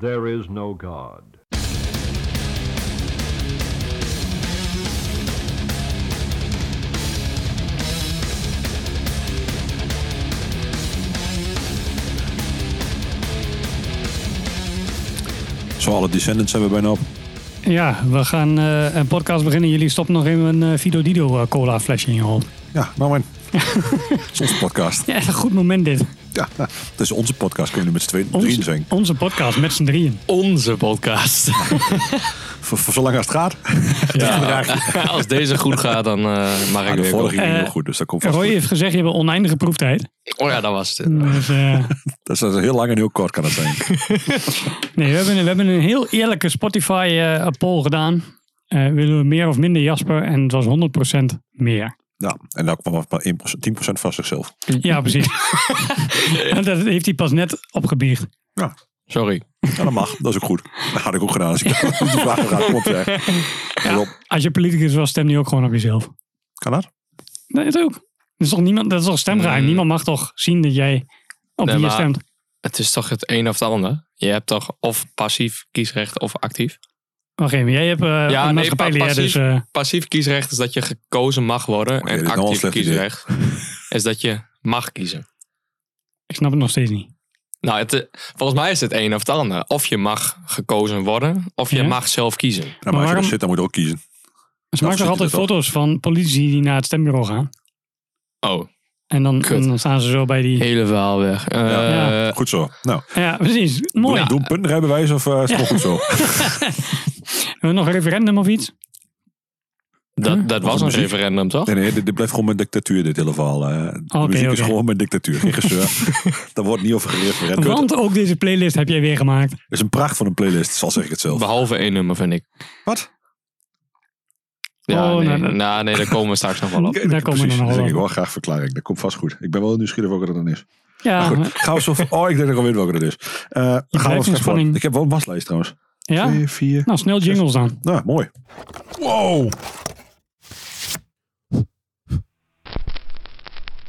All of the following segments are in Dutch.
There is no God. Zo, alle Descendants hebben we bijna op. Ja, we gaan eh, een podcast beginnen. Jullie stoppen nog even een uh, Vido Dido eh, cola flesje in je hoofd. Ja, nou man. Onze podcast. Ja, een goed moment dit. Ja, is onze podcast. Kunnen we met z'n tweeën Onze, drieën zijn. onze podcast met z'n drieën. Onze podcast. Voor, voor zolang als het gaat. Ja, als deze goed gaat, dan eh, mag ik Ah, de vorige ging Eh, heel goed, dus dat komt vast Roy goed. heeft gezegd, je hebt een oneindige proeftijd. Oh ja, dat was het. Dus, eh, Dat is heel lang en heel kort kan het zijn. nee, we hebben, we hebben een heel eerlijke Spotify-poll gedaan. Eh, willen we meer of minder Jasper? En het was 100% meer. Ja, en daar kwam maar 1%, 10% van zichzelf. Ja, precies. en dat heeft hij pas net opgebiecht. Ja, Sorry. ja, dat mag. Dat is ook goed. Dat had ik ook gedaan als ik vraag had klopt zeg. Ja, als je politicus was, stem je ook gewoon op jezelf. Kan dat? Nee, dat ook. Dat is toch, niemand, dat is toch stemgeheim? Mm. Niemand mag toch zien dat jij op Nee, wie je stemt? Het is toch het een of het ander? Je hebt toch of passief kiesrecht of actief? Wacht even, jij hebt uh, Ja, een nee, pa- dus... passief. eh, Passief kiesrecht is dat je gekozen mag worden. Oké, en actief kiesrecht is dat je mag kiezen. ik snap het nog steeds niet. Nou, het, eh, volgens mij is het een of het ander. Of je mag gekozen worden, of je Ja? mag zelf kiezen. Nou, maar als je waarom- er zit, dan moet je ook kiezen. Ze maken toch altijd foto's van politici die naar het stembureau gaan. Oh, En dan, en dan staan ze zo bij die... hele verhaal weg. Eh, Ja. Goed zo. Nou, Ja, precies. Mooi. doen puntenrijbewijs of uh, is het nog goed zo? Hebben we nog een referendum of iets? Dat, dat was een referendum, toch? Nee, nee, dit, dit blijft gewoon mijn dictatuur, dit hele verhaal. eh. de muziek is gewoon mijn dictatuur, geen gezeur. Daar wordt niet over gerefereerd. Het Want ook deze playlist heb jij weer gemaakt. is een pracht van een playlist, zal zeg ik het zelf. Behalve één nummer, vind ik. Wat? Ja, Oh, nee, nou, nou, nee, daar komen we straks nog wel op. Daar komen we nog dat wel ik op. wel graag verklaring. Dat komt vast goed. Ik ben wel nieuwsgierig welke dat dan is. Ja, Maar goed, gaan we zo... Oh, ik denk dat ik al weet welke dat is. Eh gaan we straks. Ik heb wel een waslijst trouwens. Ja? Twee, vier... Nou, snel jingles dan. Nou, mooi. Wow.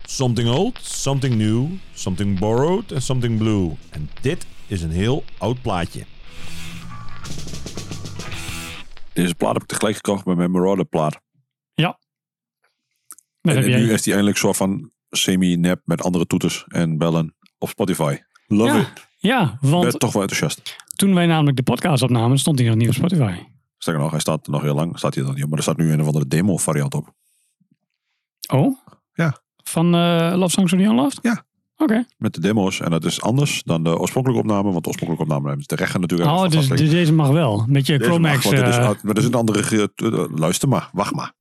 Something old, something new, something borrowed en something blue. En dit is een heel oud plaatje. Deze plaat heb ik tegelijk gekocht met mijn Marauder plaat. Dat En, nu is die eindelijk soort van semi-nep met andere toeters en bellen op Spotify. Love Ja, it. Ja, Ik want ben toch wel enthousiast. toen wij namelijk de podcast opnamen, stond hij nog niet op Spotify. Sterker nog, hij staat nog heel lang. Staat hij nog niet op. Maar er staat nu een of andere demo variant op. Oh? Ja. Van eh Love Songs of the Unloved? Ja. Oké. Met de demo's. En dat is anders dan de oorspronkelijke opname. Want de oorspronkelijke opname hebben ze de rechten natuurlijk Oh, dus, dus deze mag wel. Met je Chromax. oud- maar er is een andere... eh, luister maar. Wacht maar.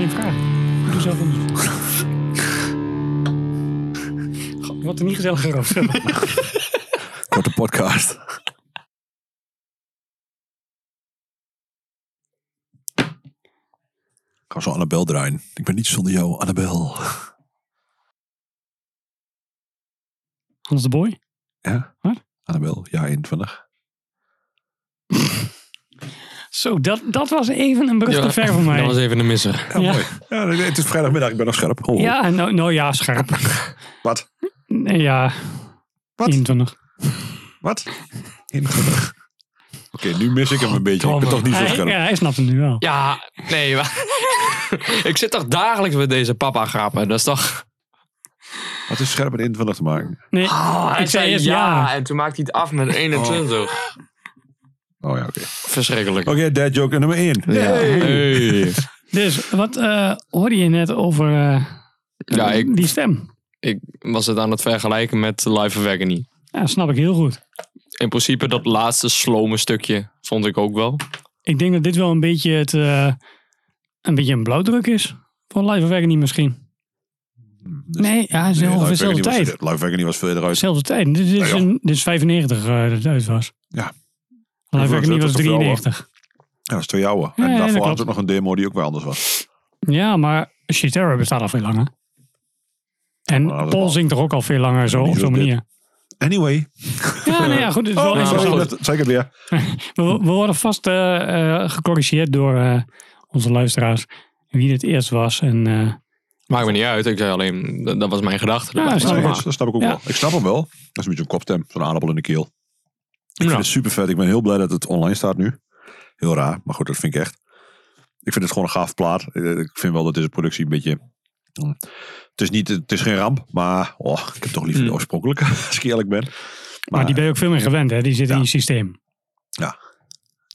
Een vraag. Doe zelf onderzoek. God, Wordt er niet gezelliger over. Korte podcast. Ik ga zo Annabel draaien. Ik ben niet zonder jou, Annabel. Hans de Boy? Ja? Wat? Annabel, ja 21. Zo, dat, dat was even een brug te ver voor mij. Dat was even een misser. Ja, Ja. mooi. Ja, het is vrijdagmiddag, ik ben nog scherp. Ho, ho. Ja, nou, nou ja, scherp. Wat? Nee, ja, Wat? 21. Wat? 21. Oké, nu mis ik hem een beetje. Ik ben toch niet zo Hij, scherp. ja, hij snapt het nu wel. Ja, nee. Maar ik zit toch dagelijks met deze papa grappen. Dat is toch... Wat is scherp met 21 te maken? Nee, Oh, ik zei eerst ja. En toen maakte hij het af met 21. Oh ja, oké. Verschrikkelijk. Oké, dad joke nummer 1. Ja. Hey. Dus, wat eh, hoorde je net over eh, Ja, ik, die stem? ik was het aan het vergelijken met Life of Agony. Ja, snap ik heel goed. In principe dat laatste slome stukje vond ik ook wel. Ik denk dat dit wel een beetje, het, eh, een, beetje een blauwdruk is. Van Live of Agony misschien. Nee, ja, het is ongeveer dezelfde tijd. Live Agony was veel eerder uit. Dezelfde tijd. Dit is, Ja, een, dit is 95 eh, dat het uit was. Ja. Live Agony dat was is toch wel 93. Ja, dat is twee jouwe. Ja, en daarvoor had klopt. ook nog een demo die ook weer anders was. Ja, maar Shitera bestaat al veel langer. En Nou, Paul wel- zingt toch ook al veel langer zo, niet op zo'n dit. manier. Anyway. Ja, nou ja, goed. Het is wel, Oh, sorry, wel- het weer. we, we worden vast eh, eh, gecorrigeerd door eh, onze luisteraars. Wie het eerst was. En eh, Maakt me niet uit. Ik zei alleen, dat, dat was mijn gedachte. Ja, erbij. snap Nee, ik. dat, dat snap ik ook Ja. wel. Ik snap hem wel. Dat is een beetje een kopstem. Zo'n aardappel in de keel. Ik Ja. vind het super vet. Ik ben heel blij dat het online staat nu. Heel raar. Maar goed, dat vind ik echt. Ik vind het gewoon een gaaf plaat. Eh, Ik vind wel dat deze productie een beetje... hm, Het is, niet, het is geen ramp. Maar oh, ik heb toch liever de Hmm. oorspronkelijke. Als ik eerlijk ben. maar die ben je ook veel meer gewend, hè? Die zit in Ja. je systeem.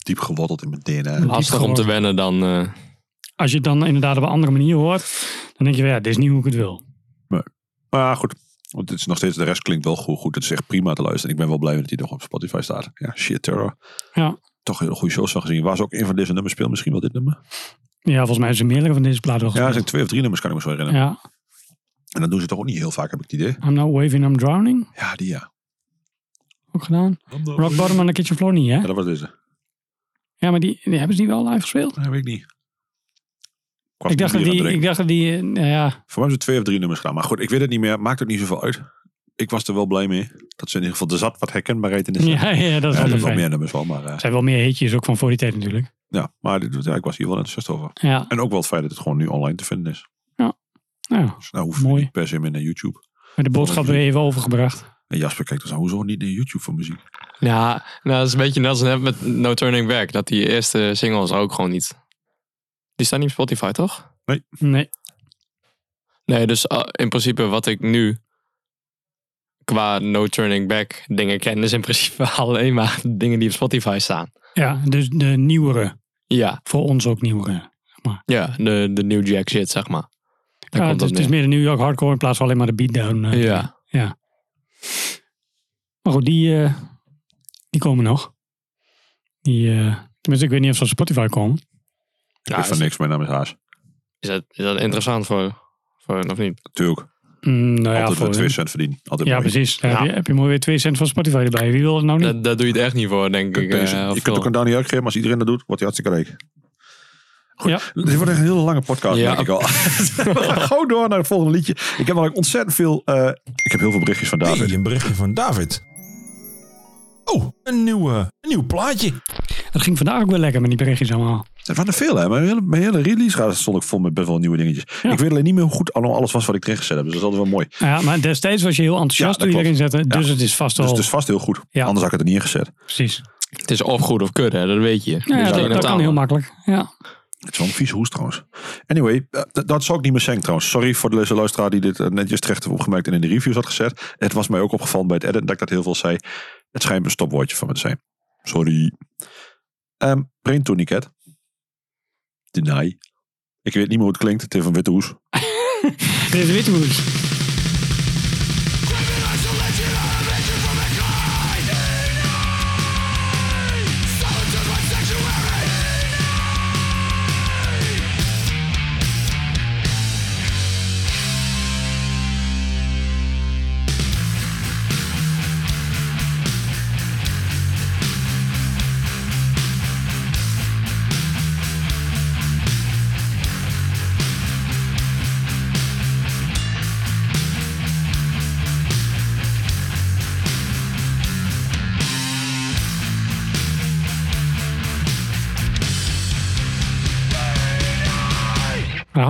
diep geworteld in mijn DNA. Lastig om te wennen dan... eh, Als je het dan inderdaad op een andere manier hoort, dan denk je, van, ja, dit is niet hoe ik het wil. Maar goed. Want het is nog steeds, de rest klinkt wel goed. goed. Het is echt prima te luisteren. Ik ben wel blij dat hij nog op Spotify staat. Ja, shit terror. Ja. Toch hele goede shows van gezien. Waar ze ook een van deze nummers speelt. Misschien wel dit nummer. Ja, volgens mij zijn meerdere van deze platen Ja, er zijn twee of drie nummers kan ik me zo herinneren. Ja, En dat doen ze toch ook niet heel vaak, heb ik het idee. I'm Not Waving, I'm Drowning. Ja, die ja. Ook gedaan. Rock Bottom on the Kitchen Floor niet, hè? Ja, dat was deze. Ja, maar die, die hebben ze die wel live gespeeld? Dat weet ik niet. Ik dacht, dat die, het ik dacht dat die, nou ja, Voor mij hebben ze twee of drie nummers gedaan. Maar goed, ik weet het niet meer. Maakt ook niet zoveel uit. Ik was er wel blij mee. Dat ze in ieder geval, er zat wat herkenbaarheid in de ja, ja, dat is Ja, wel er de wel meer nummers wel. Maar eh, Er zijn wel meer hitjes ook van voor die tijd natuurlijk. ja, maar dit, ja, ik was hier wel enthousiast over. Ja, En ook wel het feit dat het gewoon nu online te vinden is. nou, Dus nou hoef je Mooi. niet per se meer naar YouTube. met de boodschap weer even overgebracht. En Jasper kijkt dus hoezo niet naar YouTube voor muziek? ja, nou, dat is een beetje net als net met No Turning Back. Dat die eerste singles ook gewoon niet... Die staan niet op Spotify, toch? Nee, Nee, dus uh, in principe wat ik nu qua No Turning Back dingen ken, is in principe alleen maar dingen die op Spotify staan. ja, dus de nieuwere. Ja, Voor ons ook nieuwere. ja de, de New Jack shit, zeg maar. Daar Ja, komt het, is, het meer de New York hardcore in plaats van alleen maar de beatdown. eh. Ja. ja. Maar goed, die, eh, die komen nog. Die, eh, tenminste, ik weet niet of ze op Spotify komen. Ik Ja, weet van niks, mijn naam is Haas. is, dat, is dat interessant voor, voor hen of niet? Natuurlijk. Mm, nou ja, Altijd voor, met twee cent verdienen. Altijd ja, mooi. precies. Ja. Heb, je, heb je mooi weer 2 cent van Spotify erbij. Wie wil het nou niet? Dat, daar doe je het echt niet voor, denk ik. Deze- eh, je kunt ook een Dani uitgeven, maar als iedereen dat doet, wordt hij hartstikke rijk. Goed, Ja. dit wordt echt een hele lange podcast, Ja. merk ik al. Gewoon door naar het volgende liedje. Ik heb namelijk ontzettend veel... eh, ik heb heel veel berichtjes van David. Hey, een berichtje van David. Oh, een nieuw, eh, een nieuw plaatje. Het ging vandaag ook wel lekker met die berichtjes allemaal. Het waren er veel, hè. Mijn hele, mijn hele release stond ik vol met best wel nieuwe dingetjes. Ja. Ik weet alleen niet meer hoe goed allemaal alles was wat ik erin gezet heb. Dus dat is altijd wel mooi. Ja, maar destijds was je heel enthousiast Ja, toen je dat erin zette. Ja. Dus het is vast Dus wel... het is vast heel goed. Ja. Anders had ik het er niet in gezet. Precies. Het is of goed of kut, hè, dat weet je. Ja, Dus dat, dat kan heel makkelijk. Ja. Het is wel een vieze hoest trouwens. Anyway, eh, dat zou ik niet meer zeggen trouwens. Sorry voor de luisteraar die dit eh, netjes terecht heeft opgemerkt en in de reviews had gezet. Het was mij ook opgevallen bij het editen dat ik dat heel veel zei. Het schijnt een stopwoordje van me te zijn. Sorry. Ehm Brain Tourniquet. Deny. Ik weet niet meer hoe het klinkt. Het heeft een witte hoes. Dit is Witwoes.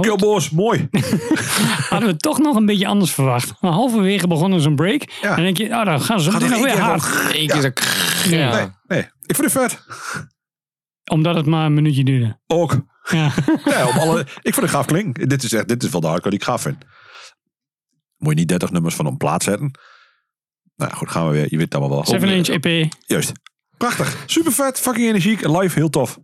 Killboss, mooi. hadden we toch nog een beetje anders verwacht. Maar halverwege begonnen ze een break. Ja. En dan denk je, oh, dan gaan ze Gaat er nog weer keer hard. Eén keer zo... Ja. Nee, nee, ik vind het vet. Omdat het maar een minuutje duurde. Ook. Ja. Ja, op alle, ik vind het gaaf klink. Dit is echt, dit is wel de hardcore die ik gaaf vind. Moet je niet 30 nummers van op plaat zetten. Nou ja, goed, gaan we weer. Je weet het allemaal wel. 7 inch EP. Juist. Prachtig. Super vet. Fucking energiek. En live heel tof.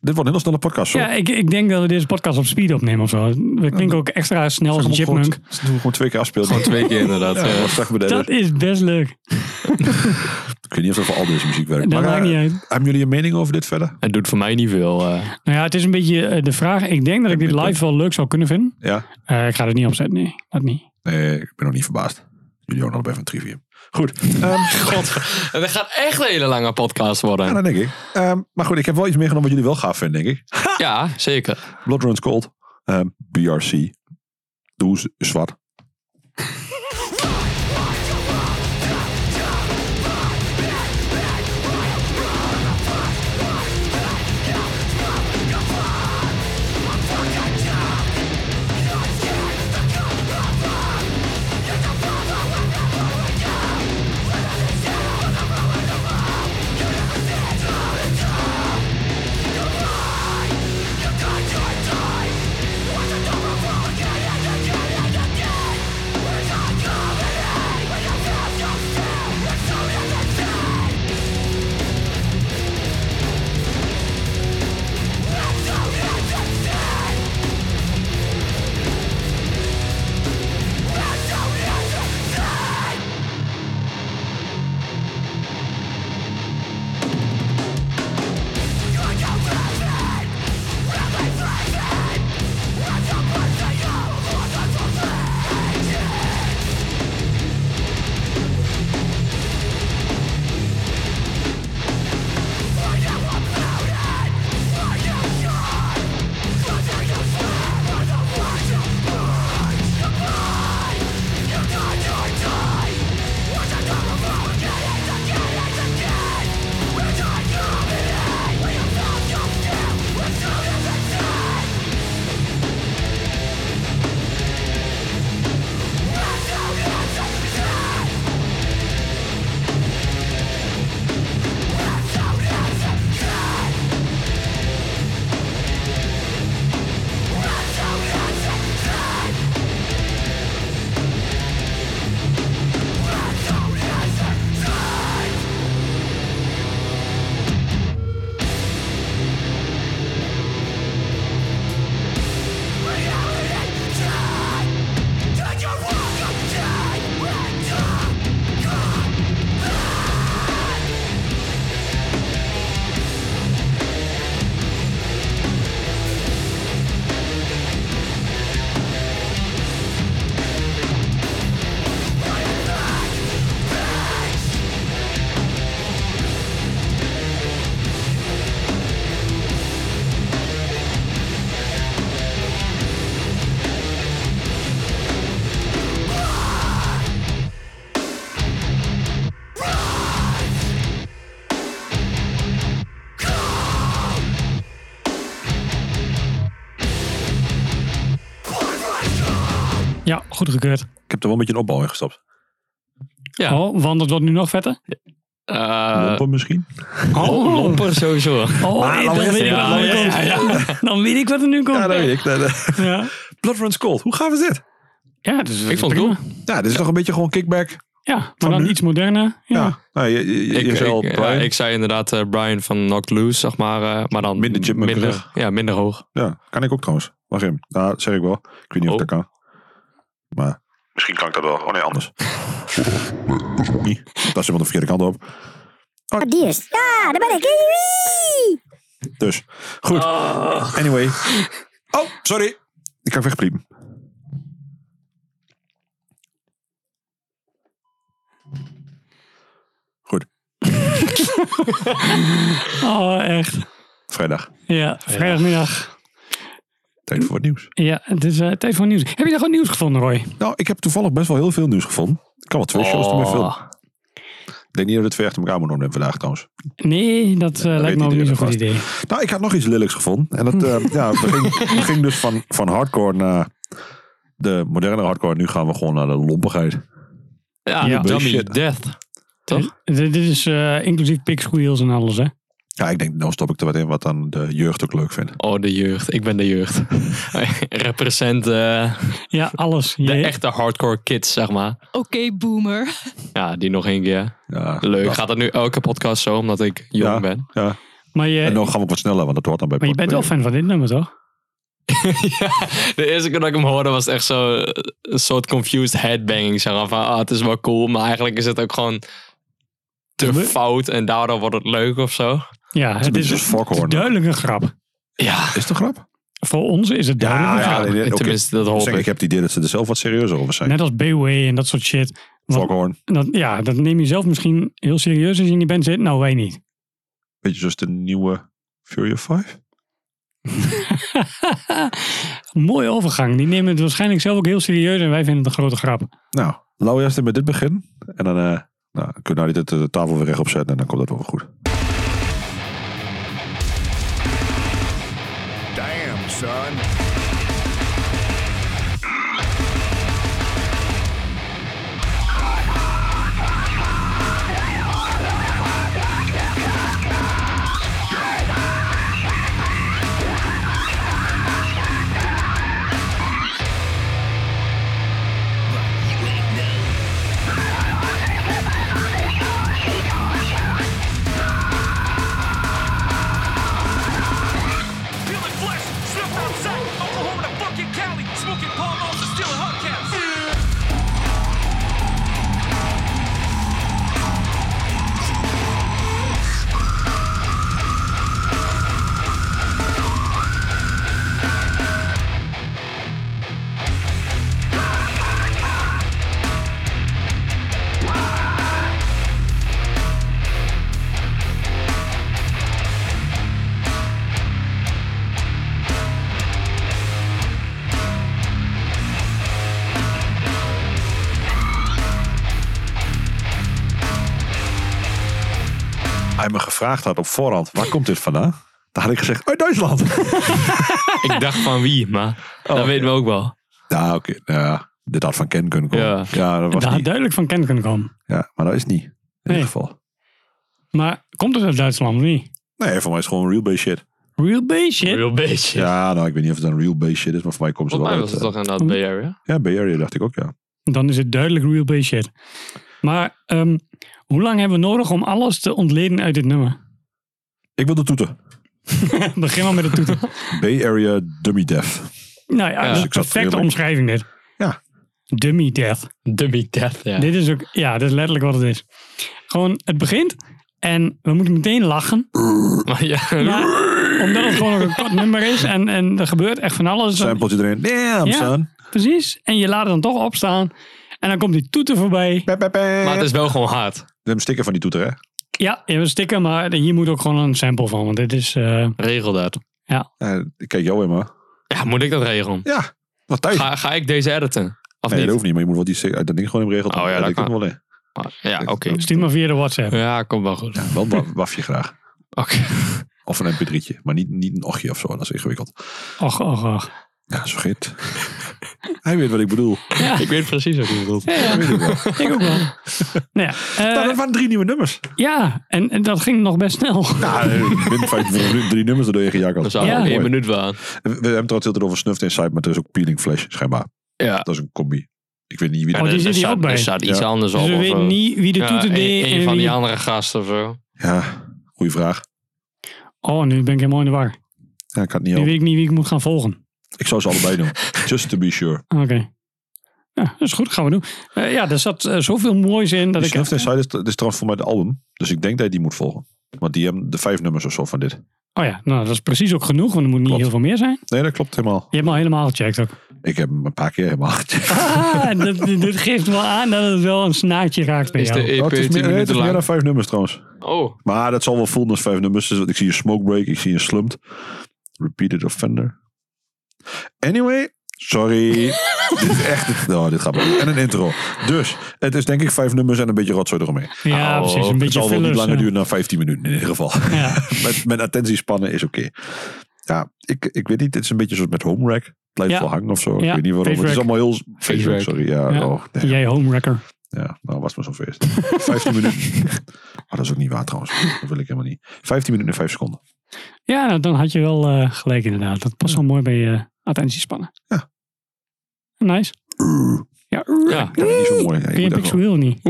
Dit wordt een heel snelle podcast. Zo. Ja, ik, ik denk dat we deze podcast op speed opnemen of zo. We klinken ook extra snel als een chipmunk. gewoon- doen we gewoon twee keer afspelen. Gewoon twee keer inderdaad. Ja, ja. Dat is best leuk. Ik weet niet of dat voor al deze muziek werkt. Dat maar, maakt eh, niet uit. Hebben jullie een mening over dit verder? Het doet voor mij niet veel. eh. Nou ja, het is een beetje eh, de vraag. Ik denk dat ik dit live wel leuk zou kunnen vinden. Ja? Eh, ik ga er niet op zetten, nee. Dat niet. Nee, ik ben nog niet verbaasd. Jullie ook nog even een trivium. Goed. Ehm, God, het gaat echt een hele lange podcast worden. ja, dat denk ik. Ehm, maar goed, ik heb wel iets meegenomen wat jullie wel gaaf vinden, denk ik. Ja, zeker. Blood Runs Cold. Ehm, BRC. Doe zwart. Goedgekeurd. Ik heb er wel een beetje een opbouw in gestopt. Ja. Oh, want het wordt nu nog vetter. Eh, Lompen misschien? Oh, lomper sowieso. Oh, we dan, weet ik wat er nu ja, komt. Dan weet ik wat er nu komt. Ja, dat weet ik. Dat, Ja, Blood Runs Cold. Hoe gaaf is dit? ja dus Ik vond het cool. Ja, dit is toch een beetje gewoon kickback. Ja, maar dan nu? iets moderner. Ja. Ja. Nou, je, je, je, Ik, je zei al, ik, Brian. ja, ik zei inderdaad eh, Brian van Knocked Loose, zeg maar. eh, maar dan Minder minder, ja, minder hoog. Ja, kan ik ook trouwens. Wacht even. Ja, dat zeg ik wel. Ik weet niet of Oh. dat kan. Maar misschien kan ik dat wel. Oh nee, anders. Niet. Dat is helemaal de verkeerde kant op. Oh, die is. Ja, daar ben ik. Dus, goed. Anyway. Oh, sorry. Ik kan wegpliepen. Goed. Oh, echt. Vrijdag. Ja, vrijdagmiddag. Tijd voor wat nieuws. Ja, het is eh, tijd voor nieuws. Heb je nog wat nieuws gevonden, Roy? Nou, ik heb toevallig best wel heel veel nieuws gevonden. Ik kan wel twee shows ermee filmen. Ik denk niet dat we het twee achter elkaar moeten opnemen vandaag trouwens. Nee, dat eh, lijkt me ook niet zo'n goed idee. Nou, ik had nog iets lelijks gevonden. En dat eh, ja, we ging, we ging dus van, van hardcore naar de moderne hardcore. Nu gaan we gewoon naar de lompigheid. Ja, Ja. Dummy Shit. Death. Toch? Dit, dit is eh, inclusief pig squeals en alles, hè? Ja, ik denk, nou stop ik er wat in wat dan de jeugd ook leuk vindt. Oh, de jeugd. Ik ben de jeugd. Represent eh, Ja, alles. de Je- echte hardcore kids, zeg maar. Oké, boomer. Ja, die nog één keer. Ja, Leuk. Gaat dat nu elke podcast zo, omdat ik jong Ja. ben? ja. Maar je, En dan gaan we ook wat sneller, want dat hoort dan bij maar je bent wel fan van dit nummer, toch? ja, de eerste keer dat ik hem hoorde was echt zo eh, een soort confused headbanging. Zeg maar van, ah, het is wel cool, maar eigenlijk is het ook gewoon te fout en daardoor wordt het leuk of zo. Ja, het is, duidelijk een grap. Ja, Is het een grap? Voor ons is het duidelijk nee, oké. tenminste, dat hoop ik ik. heb het idee dat ze er zelf wat serieuzer over zijn. Net als Bayway en dat soort shit. Foghorn. Dat, ja, dat neem je zelf misschien heel serieus als je in die band zit. Nou, wij niet. Beetje zoals de nieuwe Fury of 5. Mooie overgang. Die nemen het waarschijnlijk zelf ook heel serieus en wij vinden het een grote grap. Nou, laten we eerst met dit begin. En dan eh nou, kunnen we nou dit de tafel weer rechtop zetten en dan komt dat wel goed. Son. Gevraagd had op voorhand, waar komt dit vandaan? Dan had ik gezegd, uit Duitsland. Ik dacht van wie, maar dat weten we ook wel. ja, oké. ja, dit had van Ken kunnen komen. Ja. Ja, dat was Dat had niet. duidelijk van Ken kunnen komen. Ja, maar dat is niet. In Nee. ieder geval. Maar komt het uit Duitsland of niet? Nee, voor mij is het gewoon real base shit. Real base shit? Real beetje. Ja, nou, ik weet niet of het een real base shit is, maar voor mij komt ze Volgens wel mij uit. was het eh, toch inderdaad Bay Area. Ja, Bay Area dacht ik ook, ja. Dan is het duidelijk real base shit. Maar ehm, hoe lang hebben we nodig om alles te ontleden uit dit nummer? Ik wil de toeten. Begin maar met de toeter. Bay Area Dummy Death. nou ja, Ja, dat is een perfecte omschrijving dit. Ja. Dummy death. Dummy Death, ja. Dit is ook, ja, dit is letterlijk wat het is. Gewoon, het begint en we moeten meteen lachen. Maar ja, Maar omdat het gewoon een kort nummer is en, en er gebeurt echt van alles. Sampletje erin. Damn, Ja. son. Precies. En je laat het dan toch opstaan. En dan komt die toeter voorbij. Maar het is wel gewoon hard. We hebben een sticker van die toeter, hè? Ja, je hebt een sticker, maar hier moet ook gewoon een sample van. Want dit is... eh, Regel dat. Eh, ik kijk jou in, maar. Ja, moet ik dat regelen? Ja, wat tijd. Ga, ga ik deze editen? Of nee, niet? dat hoeft niet, maar je moet wel die sticker- dat ding gewoon in regelen. Oh ja, dat kan. wel in. Ah, Ja, oké. stuur maar via de WhatsApp. Ja, komt wel goed. Ja, wel een wa- wafje graag. Oké. Of een mp3'tje, maar niet, niet een ochtje of zo, dat is ingewikkeld. Och, och, och. Ja, zo vergeet. Hij weet wat ik bedoel. Ik weet precies wat je bedoelt. Ja, ja, Dat weet ik wel. ik ook wel. Nou ja, eh, Nou, dat waren drie nieuwe nummers. ja en, en dat ging nog best snel. Ja, eh, binnen vijf minuten drie nummers erdoor heen gejakkeld. We zouden Ja. één minuut waren. We hebben het trouwens heel over Snuffed Inside, maar er is ook Peeling Flash, schijnbaar. Ja. Dat is een combi. Ik weet niet wie Oh, dat die is. zit hier staat, ook bij. Er staat iets Ja. anders Dus op. we weten niet wie de Ja, toeter een- deed. Een en van wie- die andere gasten of zo. Ja, goede vraag. Oh, nu ben ik helemaal in de war. Ja, ik had het niet Nu weet ik niet wie ik moet gaan volgen. Ik zou ze allebei doen. Just to be sure. Oké. Ja, dat is goed. Gaan we doen. Eh, ja, er zat eh, zoveel moois in dat Die ik... Inside is, is trouwens voor mij de album. Dus ik denk dat je die moet volgen. Want die hebben de vijf nummers of zo van dit. Oh ja, nou dat is precies ook genoeg, want er moet niet Klopt. heel veel meer zijn. Nee, dat klopt helemaal. Je hebt hem al helemaal gecheckt ook. Ik heb hem een paar keer helemaal gecheckt. Ah, dat, dit geeft wel aan dat het wel een snaartje raakt bij Is de jou. EP Oh, het is 10 meer, nee, het is minuten meer dan lang? vijf nummers trouwens. Oh, Maar dat zal wel voelen als vijf nummers. Dus ik zie een Smokebreak, ik zie een Slumped. Repeated Offender. Anyway, sorry. dit is echt... Oh, dit gaat wel. En een intro. Dus, het is denk ik vijf nummers en een beetje rotzooi eromheen. Ja, Oh, precies. Een Het beetje zal wel niet langer ja. duren dan 15 minuten in ieder geval. Ja. met, met attentiespannen is oké. Ja, ik, ik weet niet. Het is een beetje zoals met home rack. Blijft Ja. wel hangen of zo. Ik weet niet waarom. Het is allemaal heel... Face Face rack. sorry. Ja, Ja. Oh, nee. Jij homewrecker. Ja, nou was maar zo'n feest. 15 minuten. Oh, dat is ook niet waar trouwens. Dat wil ik helemaal niet. 15 minuten en 5 seconden. Ja, nou, dan had je wel eh, gelijk inderdaad. Dat past wel mooi bij eh attentiespannen. Ja. Nice. Ja, Ja. Ja, dat is niet zo mooi. Ja, je Kun je moet echt Pix wel Wheel niet?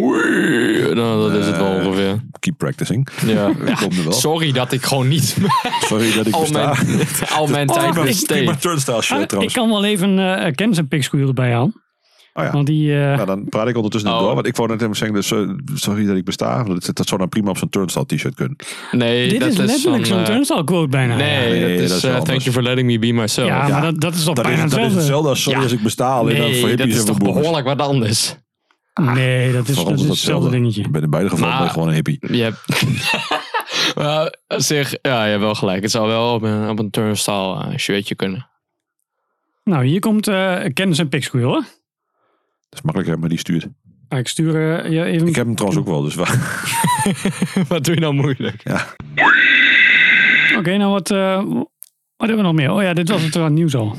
Nou, dat is het wel Eh, ongeveer. keep practicing. Ja. Ik kom er wel. Sorry dat ik gewoon niet Sorry dat ik al besta. mijn, al mijn Oh, tijd ik- besteed. Ah, ik trouwens. kan wel even eh Ken's en Pix Wheel erbij halen. Oh ja. Want die... eh, Nou, dan praat ik ondertussen Oh. door. Want ik wou net even zeggen, dus, eh, sorry dat ik besta. want Dat, dat zou dan prima op zo'n turnstile t-shirt kunnen. Nee, dit dat is letterlijk zo'n eh, turnstile quote bijna. Nee, Nee, dat dat is, thank you for letting me be myself. Ja, Ja. maar dat, dat is toch Dat is, bijna dat is hetzelfde? hetzelfde als sorry Ja. als ik besta. Alleen dan voor nee, dat is toch boomers. behoorlijk wat anders. Nee, dat is, dat is hetzelfde dingetje. Ik ben in beide gevallen Maar- gewoon een hippie. Je hebt... maar op zich, ja, je hebt wel gelijk. Het zou wel op een, op een turnstile eh, shirtje kunnen. Nou, hier komt eh Ken's en. Hè? Dat is makkelijker, maar die stuurt. Ah, Ik stuur eh, je even... Ik heb hem trouwens ook wel, dus wat doe je nou moeilijk? Oké, nou wat, eh, wat hebben we nog meer? Oh ja, dit was het uh, nieuws al.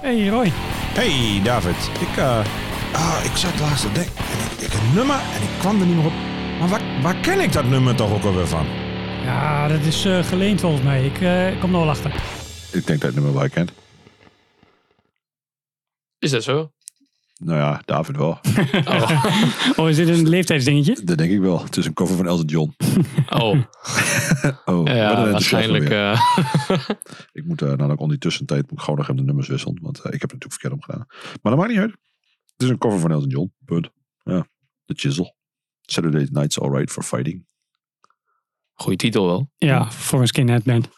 Hey Roy. Hey David, ik, eh, ah, ik zat laatst te denken en ik, ik een nummer en ik kwam er niet meer op. Maar waar, waar ken ik dat nummer toch ook alweer van? Ja, dat is eh, geleend volgens mij. Ik eh, kom er wel achter. Ik denk dat het nummer wel kent. Is dat zo? Nou ja, David wel. Oh, is dit een leeftijdsdingetje? Dat denk ik wel. Het is een cover van Elton John. Oh, Oh, ja, enthousiasme waarschijnlijk. eh, Ik moet uh, nou ook om die tussentijd moet ik gewoon nog even de nummers wisselen. Want eh, ik heb het natuurlijk verkeerd omgedaan. Maar dat maakt niet uit. Het is een cover van Elton John. Punt. Ja. The Chisel. Saturday Night's Alright for Fighting. goeie titel wel. Ja, voor een skinhead band.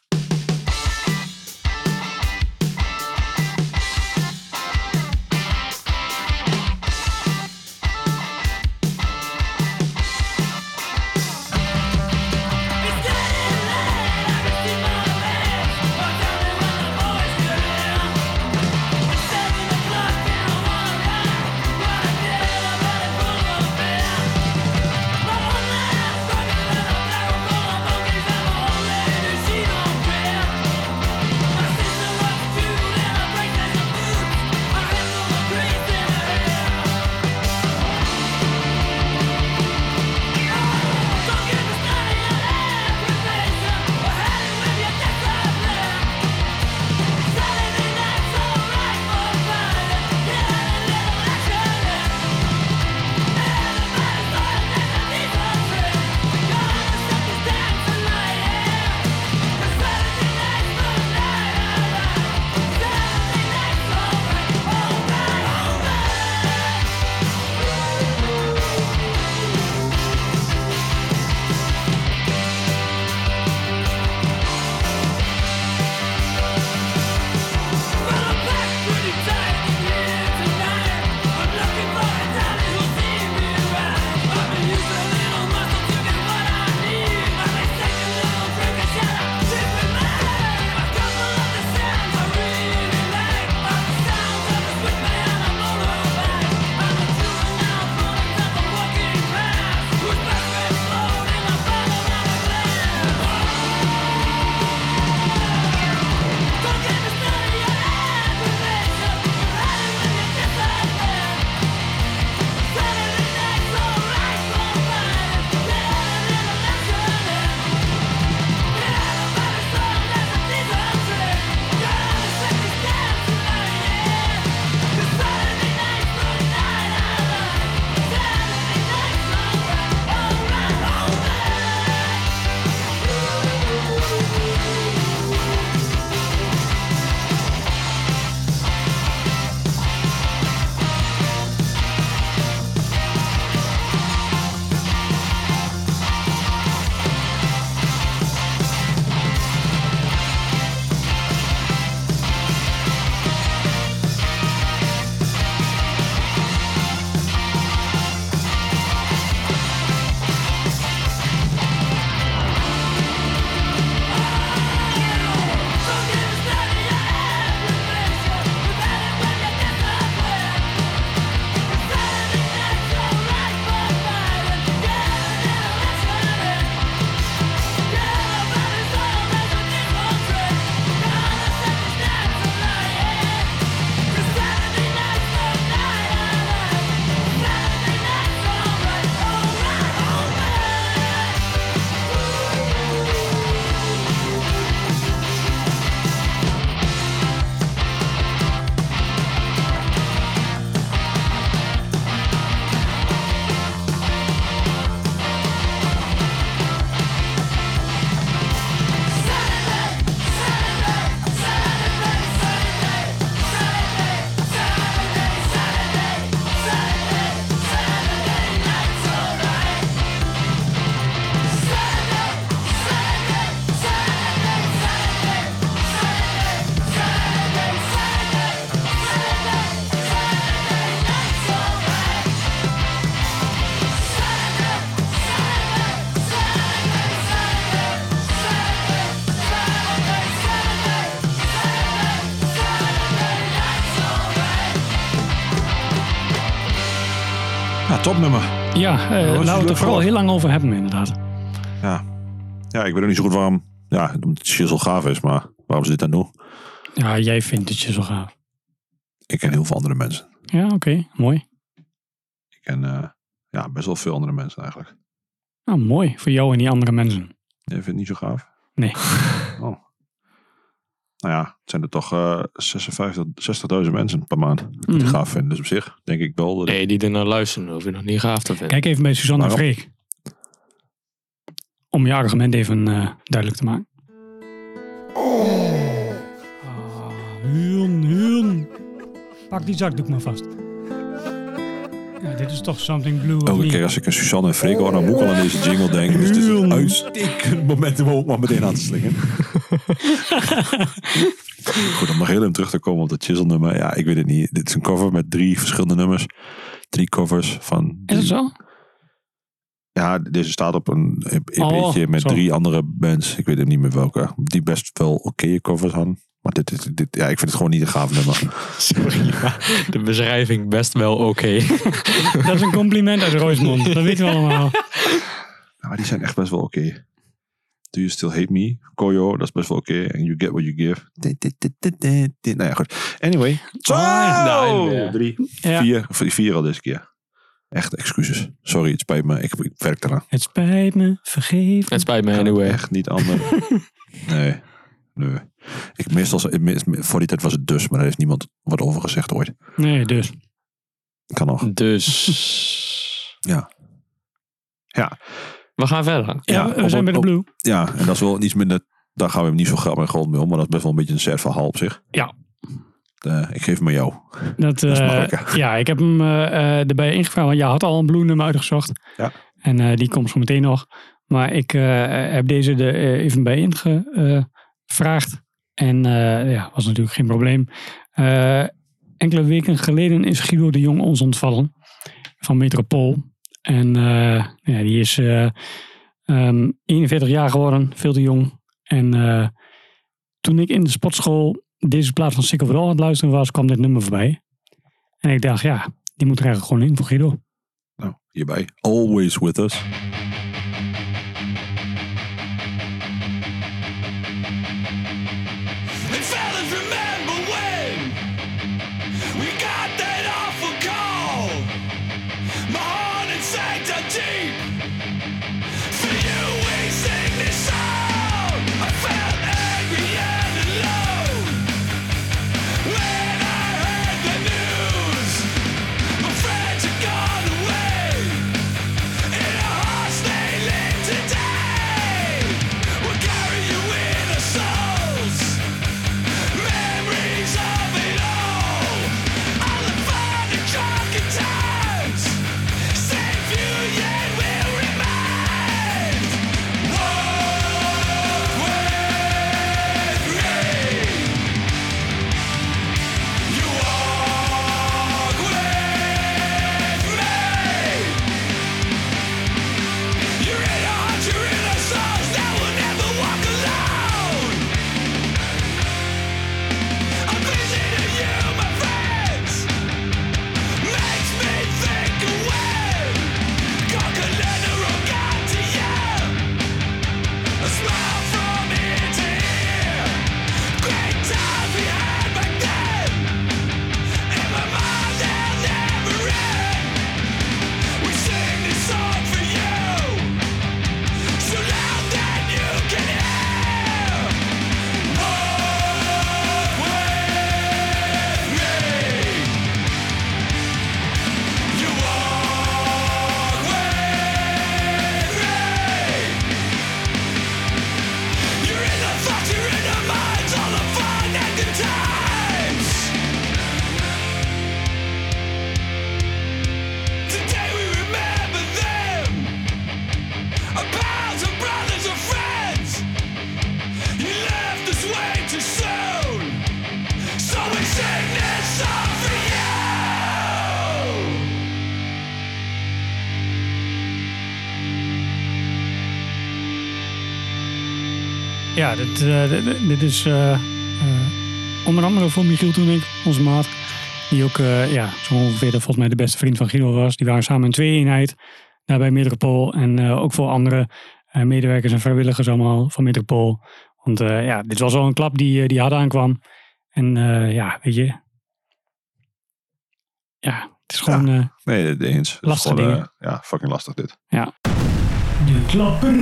Ja, eh, is laten we het er vooral voor. heel lang over hebben inderdaad. Ja. ja, ik weet ook niet zo goed waarom. Ja, omdat het shizzle gaaf is, maar waarom ze dit dan doen? Ja, jij vindt het zo gaaf. Ik ken heel veel andere mensen. Ja, oké. Mooi. Ik ken eh, ja, best wel veel andere mensen eigenlijk. Nou, mooi. Voor jou en die andere mensen. Jij vindt het niet zo gaaf? Nee. Oh. Nou ja, het zijn er toch eh 56, 60.000 mensen per maand die het Mhm. gaaf vinden. Dus op zich denk ik wel dat Nee, die er naar luisteren, hoef je nog niet gaaf te vinden. Kijk even bij Suzanne en Waarom? Freek. Om je argument even eh, duidelijk te maken. Ah, Huun, Huun. Pak die zakdoek maar vast. Ja, dit is toch something blue. elke niet? keer als ik een Suzanne en Freek hoor, dan moet ik al aan deze jingle denken. Dus het is een uitstekend moment om ook maar meteen aan te slingen. Goed, om nog heel even terug te komen op dat chisel nummer. Ja, ik weet het niet. Dit is een cover met drie verschillende nummers. Drie covers van... Is het zo? Ja, deze staat op een EP'tje Oh, met zo. drie andere bands. Ik weet hem niet meer welke. Die best wel oké covers hadden. Maar dit, dit, dit, ja, ik vind het gewoon niet een gaaf nummer. Sorry, maar de beschrijving best wel oké. Dat is een compliment uit Roosmond. Dat weten we allemaal. Ja, die zijn echt best wel oké. Do You Still Hate Me? Koyo, dat is best wel oké. En You Get What You Give. Dit, dit, dit, dit, dit, dit. Nou ja, goed. Anyway. Zo! Nou, ja. Drie, Ja. vier. Vier al deze keer. Echt excuses. Sorry, het spijt me. Ik, ik werk eraan. Het spijt me, vergeef me. Het spijt me anyway. Echt niet anders. nee. Nee. Ik meestal, voor die tijd was het dus, maar daar heeft niemand wat over gezegd ooit. Nee, dus. Kan nog. Dus. Ja. Ja. We gaan verder. Ja, Ja, we op- zijn bij de op- Blue. Ja, en dat is wel iets minder. Daar gaan we niet zo graag met grond mee om, maar dat is best wel een beetje een sad verhaal op zich. Ja. Ik geef hem aan jou. Dat, is eh, makkelijker. ja, ik heb hem eh, erbij ingevraagd. Want je had al een Blue nummer uitgezocht. Ja. En eh, die komt zo meteen nog. Maar ik eh, heb deze er eh, even bij ingevraagd. En eh, ja, was natuurlijk geen probleem. Eh, enkele weken geleden is Guido de Jong ons ontvallen. Van Metropool. En eh, ja, die is eh, ehm, 41 jaar geworden. Veel te jong. En toen ik in de sportschool deze plaats van Sick All aan het luisteren was, kwam dit nummer voorbij. En ik dacht, ja, die moet er eigenlijk gewoon in voor Guido. Nou, hierbij. Always with us. Dit, eh, dit, dit is eh, eh, onder andere voor Michiel toen ik, onze maat. Die ook eh, ja, zo ongeveer de, volgens mij de beste vriend van Guido was. Die waren samen een twee-eenheid daar bij Metropool. En eh, ook voor andere eh, medewerkers en vrijwilligers allemaal van Metropool. Want eh, ja, dit was wel een klap die, die hard aankwam. En eh, ja, weet je. Ja, het is gewoon eh, Nee, de eens. Het is Lastige gewoon, dingen. ja, fucking lastig dit. de klapper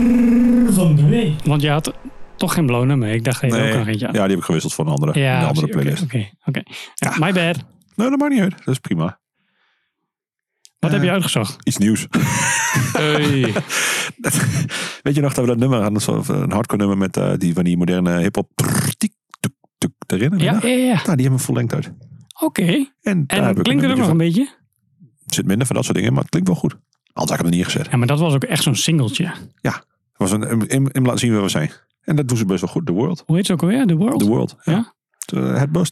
van de week. Want je had toch geen blauw nummer. Ik dacht, Nee, ook nog eentje. Ja, die heb ik gewisseld voor een andere, Ja, een andere oké, playlist. Oké, oké. Ja, my bad. Nee, dat maakt niet uit. Dat is prima. Wat Eh, heb je uitgezocht? Iets nieuws. Hey. Weet je nog dat we dat nummer hadden? Zo- Een hardcore nummer met eh, die van die moderne hip-hop. Erin? Ja, ja, ja. Nou, die hebben we vol lengte uit. Oké. En, daar En heb ik klinkt het ook nog een beetje? Er zit minder van dat soort dingen, maar het klinkt wel goed. Anders had ik hem er niet gezet. Ja, maar dat was ook echt zo'n singeltje. Het was een, een, een laten zien waar we zijn. En dat doen ze best wel goed. The World. Hoe heet ze ook alweer? The World? The World. Ja. Ja? Het, eh,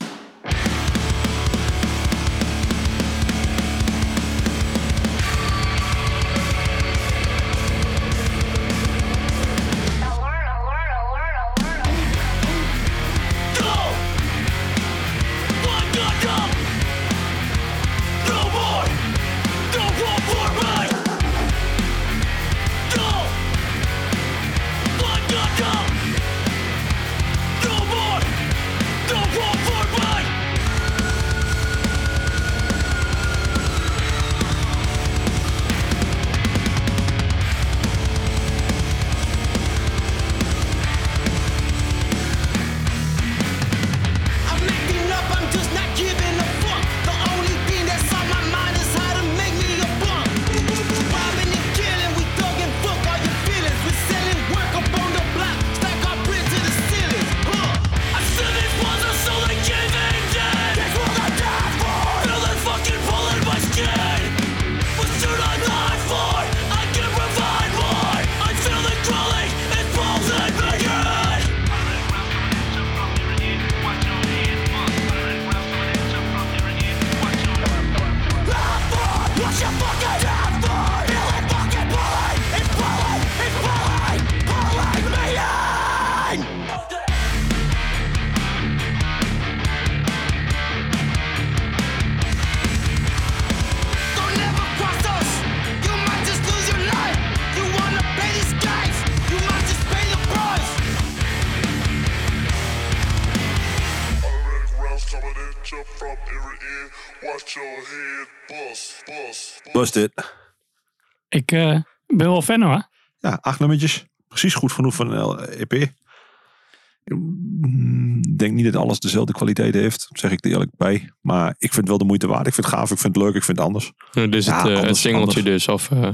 bust. Bust it. Ik eh, ben wel fan hoor. Ja, acht nummertjes. Precies goed genoeg van een EP. Ik mm, denk niet dat alles dezelfde kwaliteit heeft. Zeg ik er eerlijk bij. Maar ik vind het wel de moeite waard. Ik vind het gaaf. Ik vind het leuk. Ik vind het anders. Dus Ja, het, eh, het singeltje anders. dus. Of, eh,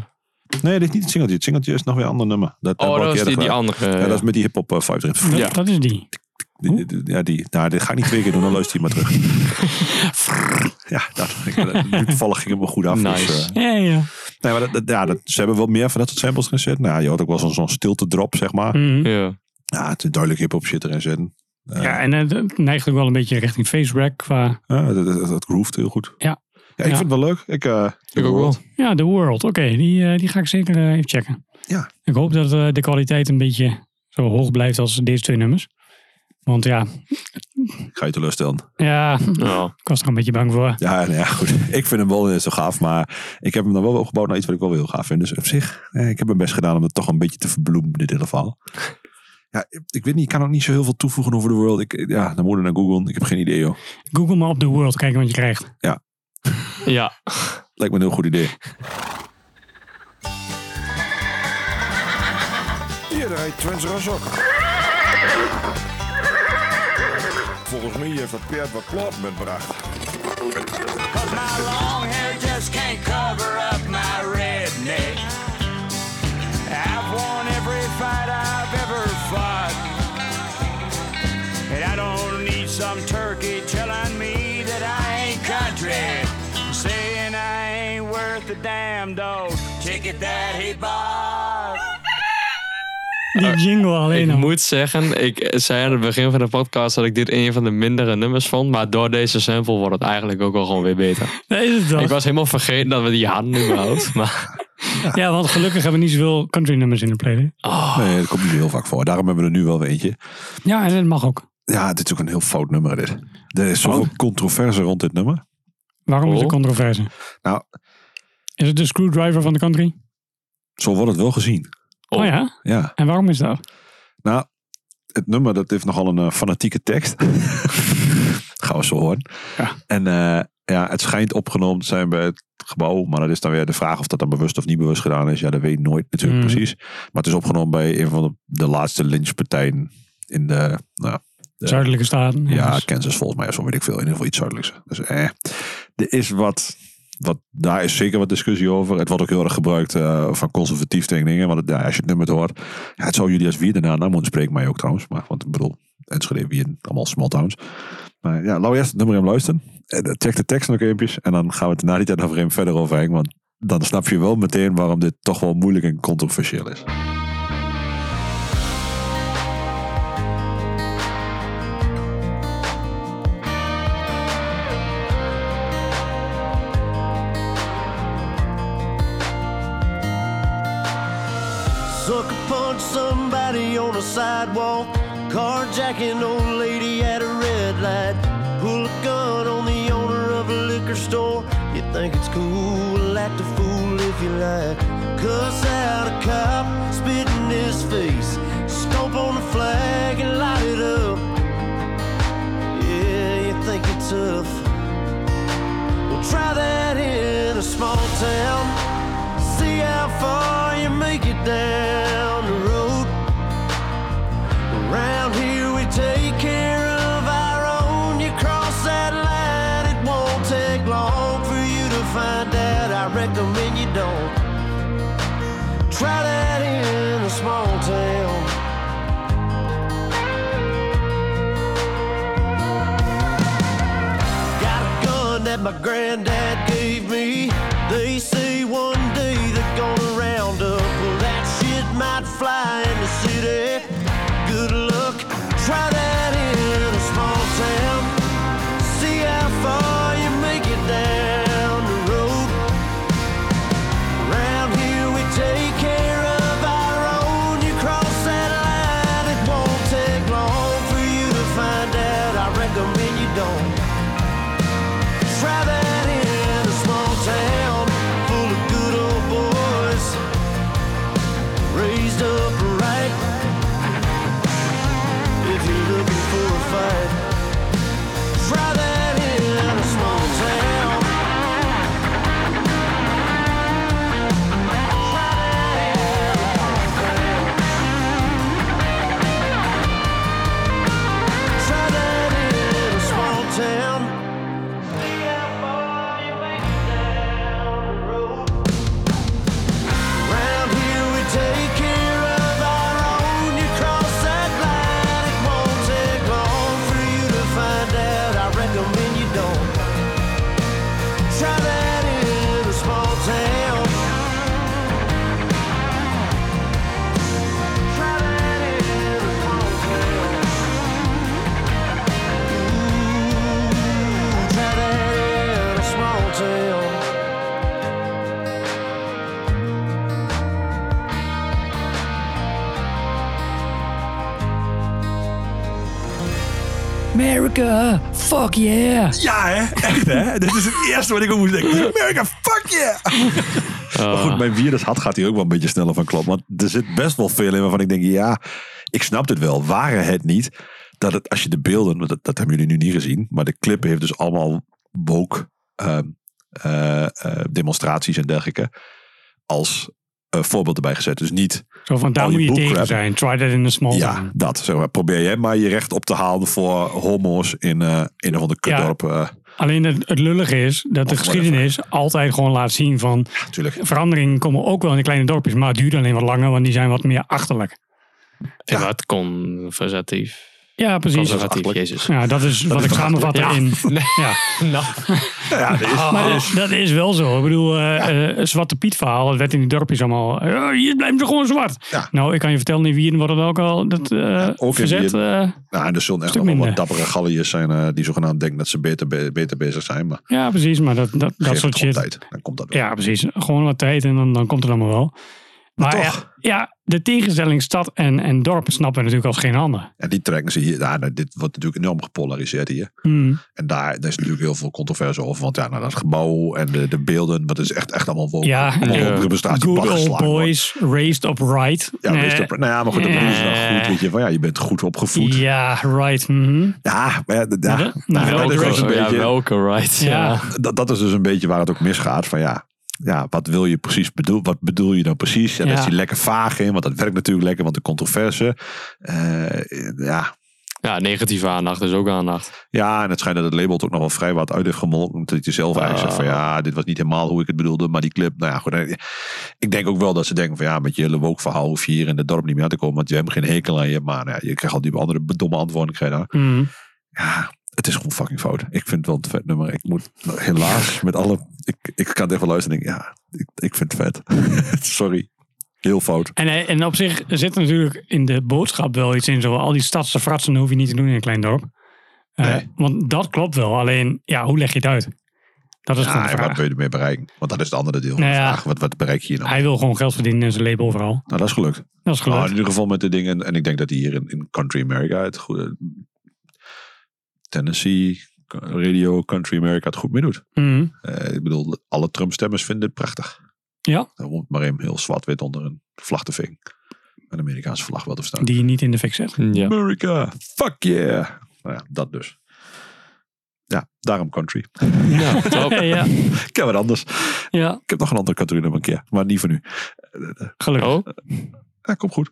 Nee, dit is niet het singeltje. Het singeltje is nog weer een ander nummer. Dat, oh, dat is die, die andere. Ja, ja. dat is met die hip-hop uh, erin. Ja. dat is die. Die- die- Ja, die. Nou, dit ga ik niet twee keer doen. Dan luister je maar terug. Ja, dat, toevallig ging het me goed af. Nice. Dus, eh, Ja, ja. nee, maar dat, dat- ja, dat, ze hebben wel meer van dat soort samples gezet. Nou, je had ook wel zo'n zo'n stilte drop, zeg maar. Mhm. Ja. Ja, het is duidelijk hip-hop shit erin zitten. Eh, Ja, en het het neigt ook wel een beetje richting face rack qua... Ja, dat, dat, dat groeft heel goed. Ja. Ja, ik Ja. vind het wel leuk. Ik, eh, Ik ook wel. Ja, The World. Oké, die, eh, die ga ik zeker eh, even checken. Ja. Ik hoop dat eh, de kwaliteit een beetje zo hoog blijft als deze twee nummers. Want ja, Ik ga je teleurstellen. ja Ja. ik was er een beetje bang voor. Ja, nou ja, goed. Ik vind hem wel niet zo gaaf. Maar ik heb hem dan wel opgebouwd naar iets wat ik wel heel gaaf vind. Dus op zich, eh, ik heb mijn best gedaan om het toch een beetje te verbloemen, dit hele verhaal. Ja, ik weet niet, ik kan ook niet zo heel veel toevoegen over de world. Ik, ja, dan moet je naar Google. Ik heb geen idee, joh. Google maar op The World, kijken wat je krijgt. ja. Lijkt me een heel goed idee. Hier rijdt Razok. Volgens mij heeft dat Peert wat plaat metbracht. Cause my long hair just can't cover up my redneck. I've won every fight I've ever fought. And I don't need some turkey telling me that I ain't country. Saying I ain't worth a damn dog. Ticket that he bought. Die jingle alleen Ik al. moet zeggen, ik zei aan het begin van de podcast dat ik dit een van de mindere nummers vond. Maar door deze sample wordt het eigenlijk ook wel gewoon weer beter. Dat is het toch? Ik was helemaal vergeten dat we die hadden überhaupt. Maar Ja, want gelukkig hebben we niet zoveel country nummers in de playlist. Nee, dat komt niet heel vaak voor. Daarom hebben we er nu wel weer eentje. Ja, en dat mag ook. Ja, dit is ook een heel fout nummer, dit. Er is zoveel Oh. controverse rond dit nummer. Waarom is Oh. er controverse? Nou. Is het de screwdriver van de country? Zo wordt het wel gezien. Oh, ja? Ja. En waarom is dat? Nou, het nummer dat heeft nogal een eh, fanatieke tekst. Gaan we zo horen. Ja. En eh, ja, het schijnt opgenomen te zijn bij het gebouw. Maar dat is dan weer de vraag of dat dan bewust of niet bewust gedaan is. Ja, dat weet je nooit natuurlijk Mhm. precies. Maar het is opgenomen bij een van de, de laatste lynchpartijen in de... Nou, de- Zuidelijke staten. ja, dus- Kansas volgens mij, zo weet ik veel. In ieder geval iets zuidelijks. Dus eh, er is wat, wat, daar is zeker wat discussie over. Het wordt ook heel erg gebruikt eh, van conservatief tegen dingen. Want als je het nummer hoort, ja, het zou jullie als Wierden na moeten spreken, mij ook trouwens. Maar, want ik bedoel, Enschede, Wierden, allemaal small towns. Maar ja, laten we eerst het nummer even luisteren. En, eh, check de tekst nog eventjes. En dan gaan we het na die tijd nog even verder overheen. Want dan snap je wel meteen waarom dit toch wel moeilijk en controversieel is. Sidewalk. Carjacking old lady at a red light. Pull a gun on the owner of a liquor store. You think it's cool, act a fool if you like. Cuss out a cop, spit in his face. Stomp on the flag and light it up. Yeah, you think you're tough. Well, try that in a small town. See how far you make it down granddad yeah. Ja, hè? Echt, hè? Dit is het eerste wat ik ook moest denken. America, fuck yeah! Maar goed, mijn virus had gaat hier ook wel een beetje sneller van kloppen. Want er zit best wel veel in waarvan ik denk, ja, ik snap het wel. Waren het niet dat het, als je de beelden, dat, dat hebben jullie nu niet gezien, maar de clip heeft dus allemaal woke ehm, eh, eh, demonstraties en dergelijke als eh, voorbeeld erbij gezet. Dus niet, Zo van, daar moet je tegen zijn. Try that in a small ja, dat. Zeg maar, probeer jij maar je recht op te halen voor homo's in eh een of ander kutdorp. eh Alleen het, het lullige is dat de geschiedenis altijd gewoon laat zien van... natuurlijk. Veranderingen komen ook wel in de kleine dorpjes, maar het duurt alleen wat langer, want die zijn wat meer achterlijk. En wat conservatief. Ja, precies. Conservatief, jezus. Ja, dat is wat ik samenvat Ja. erin. Nee. Ja. Nou, Ja, dat is, Maar dat, dat is wel zo. Ik bedoel, eh, eh, Zwarte Piet verhaal, het werd in die dorpjes allemaal... hier blijven ze gewoon zwart. Ja. Nou, ik kan je vertellen, in Wien wordt het ook al... Dat, eh, ook verzet, eh, Nou, en er zullen echt nog wel wat dappere galliërs zijn eh, die zogenaamd denken dat ze beter, be- beter bezig zijn. Maar ja, precies. Maar dat, dat, dat soort shit... tijd. Dan komt dat wel. Ja, precies. Gewoon wat tijd en dan, dan komt het allemaal wel. Maar ja, toch. ja, de tegenstelling stad en, en dorp snappen we natuurlijk als geen ander. En die trekken ze hier. Ja, nou, dit wordt natuurlijk enorm gepolariseerd hier. Hmm. En daar, daar is natuurlijk heel veel controverse over. Want ja, nou, dat gebouw en de, de beelden. Dat is echt, echt allemaal woke. Ja, allemaal Good old boys, raised upright. Ja, Eh, raised up- nou ja, maar goed, dat dan eh, goed. Weet je, van, ja, je bent goed opgevoed. Ja, right. mhm. maar ja, Nou, Nou, nou, dat, is dus een Welke, ja, beetje, welke right? Ja. Ja. dat, dat is dus een beetje waar het ook misgaat. Van ja, ja, wat wil je precies bedoel, wat bedoel je nou precies? En Ja. daar is hij lekker vaag in, want dat werkt natuurlijk lekker, want de controverse. eh, ja, ja, negatieve aandacht is ook aandacht. Ja, en het schijnt dat het label het ook nog wel vrij wat uit heeft gemolken. Omdat hij zelf eigenlijk zegt van ja, dit was niet helemaal hoe ik het bedoelde. Maar die clip, nou ja, goed. eh, Ik denk ook wel dat ze denken van ja, met je hele woke verhaal hoef je hier in het dorp niet meer aan te komen. Want je hebt geen hekel aan je. Maar nou ja, je krijgt al die andere domme antwoorden. Je. Mhm. Ja, het is gewoon fucking fout. Ik vind het wel een vet nummer. Ik moet helaas met alle... Ik, ik kan het even luisteren en denk ja, ik, ik vind het vet. Sorry. Heel fout. En, eh, en op zich zit er natuurlijk in de boodschap wel iets in. Zo, al die stadse fratsen hoef je niet te doen in een klein dorp. Eh, Nee. Want dat klopt wel. Alleen, ja, hoe leg je het uit? Dat is gewoon Ja, de en wat wil je ermee bereiken? Want dat is het andere deel van Nou de ja. vraag. Wat, wat bereik je hier nou? Hij wil gewoon geld verdienen in zijn label vooral. Nou, dat is gelukt. Dat is Nou, gelukt. in ieder geval met de dingen. En ik denk dat hij hier in, in Country America het goede. Tennessee Radio Country America het goed meedoet. Mhm. Eh, ik bedoel, alle Trump-stemmers vinden het prachtig. Ja. Dan wordt maar even heel zwart-wit onder een vlag te ving. Een Amerikaanse vlag wel te staan. Die je niet in de fik zet. Ja. America, fuck yeah. Nou ja, dat dus. Ja, daarom country. Ja, top. ja, Ik heb wat anders. ja, Ik heb nog een andere country nummer een keer. Maar niet voor nu. gelukkig. Oh, Ja, komt goed.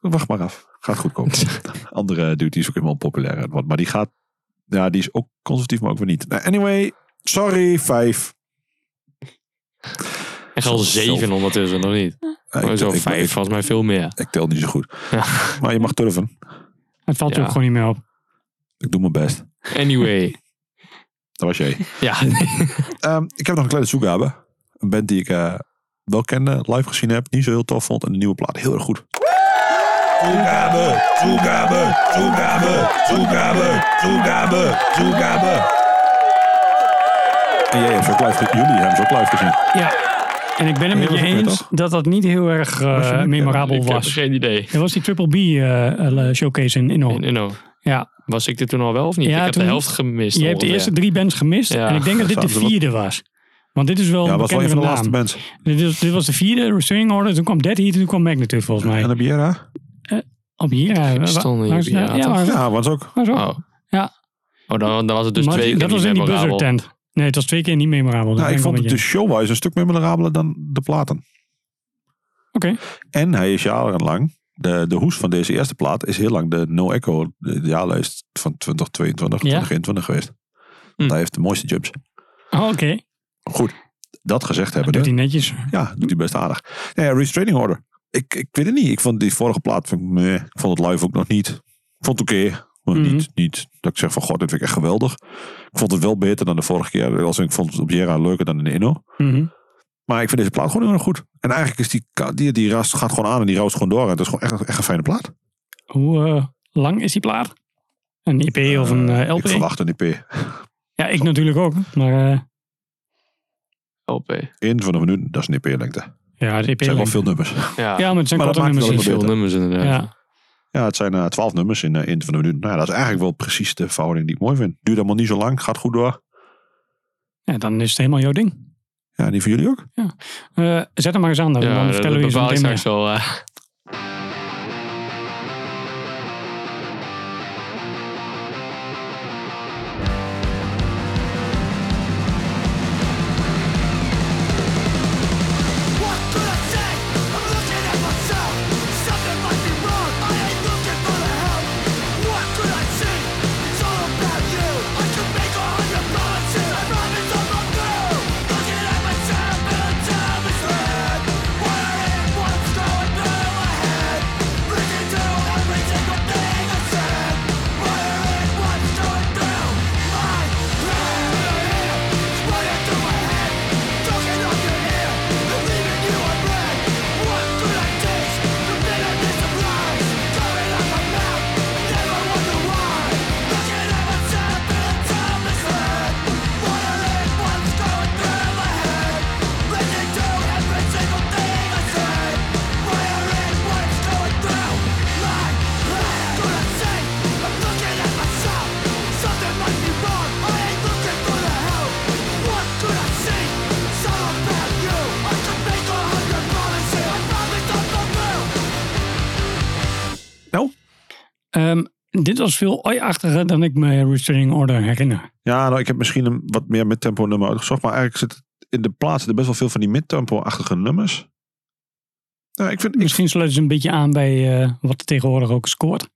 Wacht maar af. Gaat goed komen. Andere dude die is ook helemaal populair. Want- Maar die gaat... Ja, die is ook conservatief, maar ook weer niet. Nou, anyway, sorry, vijf. echt al zeven ondertussen, nog niet. Oh, ik, zo ik- vijf, ik, volgens mij veel meer. ik tel niet zo goed. Ja. Maar je mag turven. Het valt je Ja. ook gewoon niet meer op. Ik doe mijn best. Anyway. Dat was jij. Ja, Ehm, ik heb nog een kleine toegave. Een band die ik eh, wel kende, live gezien heb. Niet zo heel tof vond. En de nieuwe plaat heel erg goed. Toegabe, toegabe, toegabe, toegabe, toegabe, toegabe. En jij hebt ze ook live gezien. Jullie hebben ze ook live gezien. Ja. En ik ben het met je eens toch? dat dat niet heel erg eh, Was niet? memorabel ik heb was. geen idee. Dat was die Triple B eh, eh, showcase in Inno. In Inno. Ja, Was ik dit toen al wel of niet? Ja, ik heb toen- de helft gemist. je hebt de eerste drie bands gemist. Ja. En ik denk dat dit de vierde was. Want dit is wel Ja, een was wel een van de naam. laatste bands. Dit, was- dit was de vierde, Restraining Order. Toen kwam Dead Heat en toen kwam Magnitude volgens mij. En de Biera? Op hier. stonden hier, ja, ja, waar- Ja, was ook. Oh. Ja. Oh, dan, dan was het dus Maar twee keer dat was in die. Buzzard tent. Nee, het was twee keer niet memorabel. Dat Nou, ik vond het met de showwise een stuk memorabeler dan de platen. Oké. En hij is jarenlang, de, de hoes van deze eerste plaat is heel lang de No Echo, de jaarlijst van 2022, Ja. 2021 geweest. Hm. Hij heeft de mooiste jumps. Oh, Oké. Goed, dat gezegd hebben. Doet hij netjes. Ja, doet hij best aardig. Ja, ja, Restraining Order. Ik, ik weet het niet. Ik vond die vorige plaat, vind ik, meh. ik vond het live ook nog niet. Ik vond het oké. maar Mhm. niet, niet dat ik zeg van god, dit vind ik echt geweldig. Ik vond het wel beter dan de vorige keer. Als ik vond het op Jera leuker dan in de Inno. Mhm. Maar ik vind deze plaat gewoon heel erg goed. En eigenlijk is die, die, die rast gaat gewoon aan en die roast gewoon door. En het is gewoon echt, echt een fijne plaat. Hoe eh, lang is die plaat? Een EP of een eh, LP? Ik verwacht een EP. Ja, ik natuurlijk ook. Maar eh, LP. 21 minuten, dat is een EP-lengte. Ja, de EP. Het zijn wel lengte. veel nummers. Ja, Ja, maar het zijn Maar dat korte maakt nummers. het wel veel nummers inderdaad. Ja. Ja, het zijn eh, 12 nummers in uh, 21 minuten. Nou ja, dat is eigenlijk wel precies de verhouding die ik mooi vind. Duurt allemaal niet zo lang, gaat goed door. ja, dan is het helemaal jouw ding. Ja, die voor jullie ook? Eh, zet hem maar eens aan. Dan, Ja, dan vertellen we je zo meteen meer. wel. Dit was veel oi-achtiger dan ik me Restraining Order herinner. Ja, nou, ik heb misschien een wat meer midtempo nummer uitgezocht. Maar eigenlijk zit in de plaats er best wel veel van die midtempo-achtige nummers. Nou, ik vind, ik, Misschien sluit ze een beetje aan bij eh, wat er tegenwoordig ook scoort.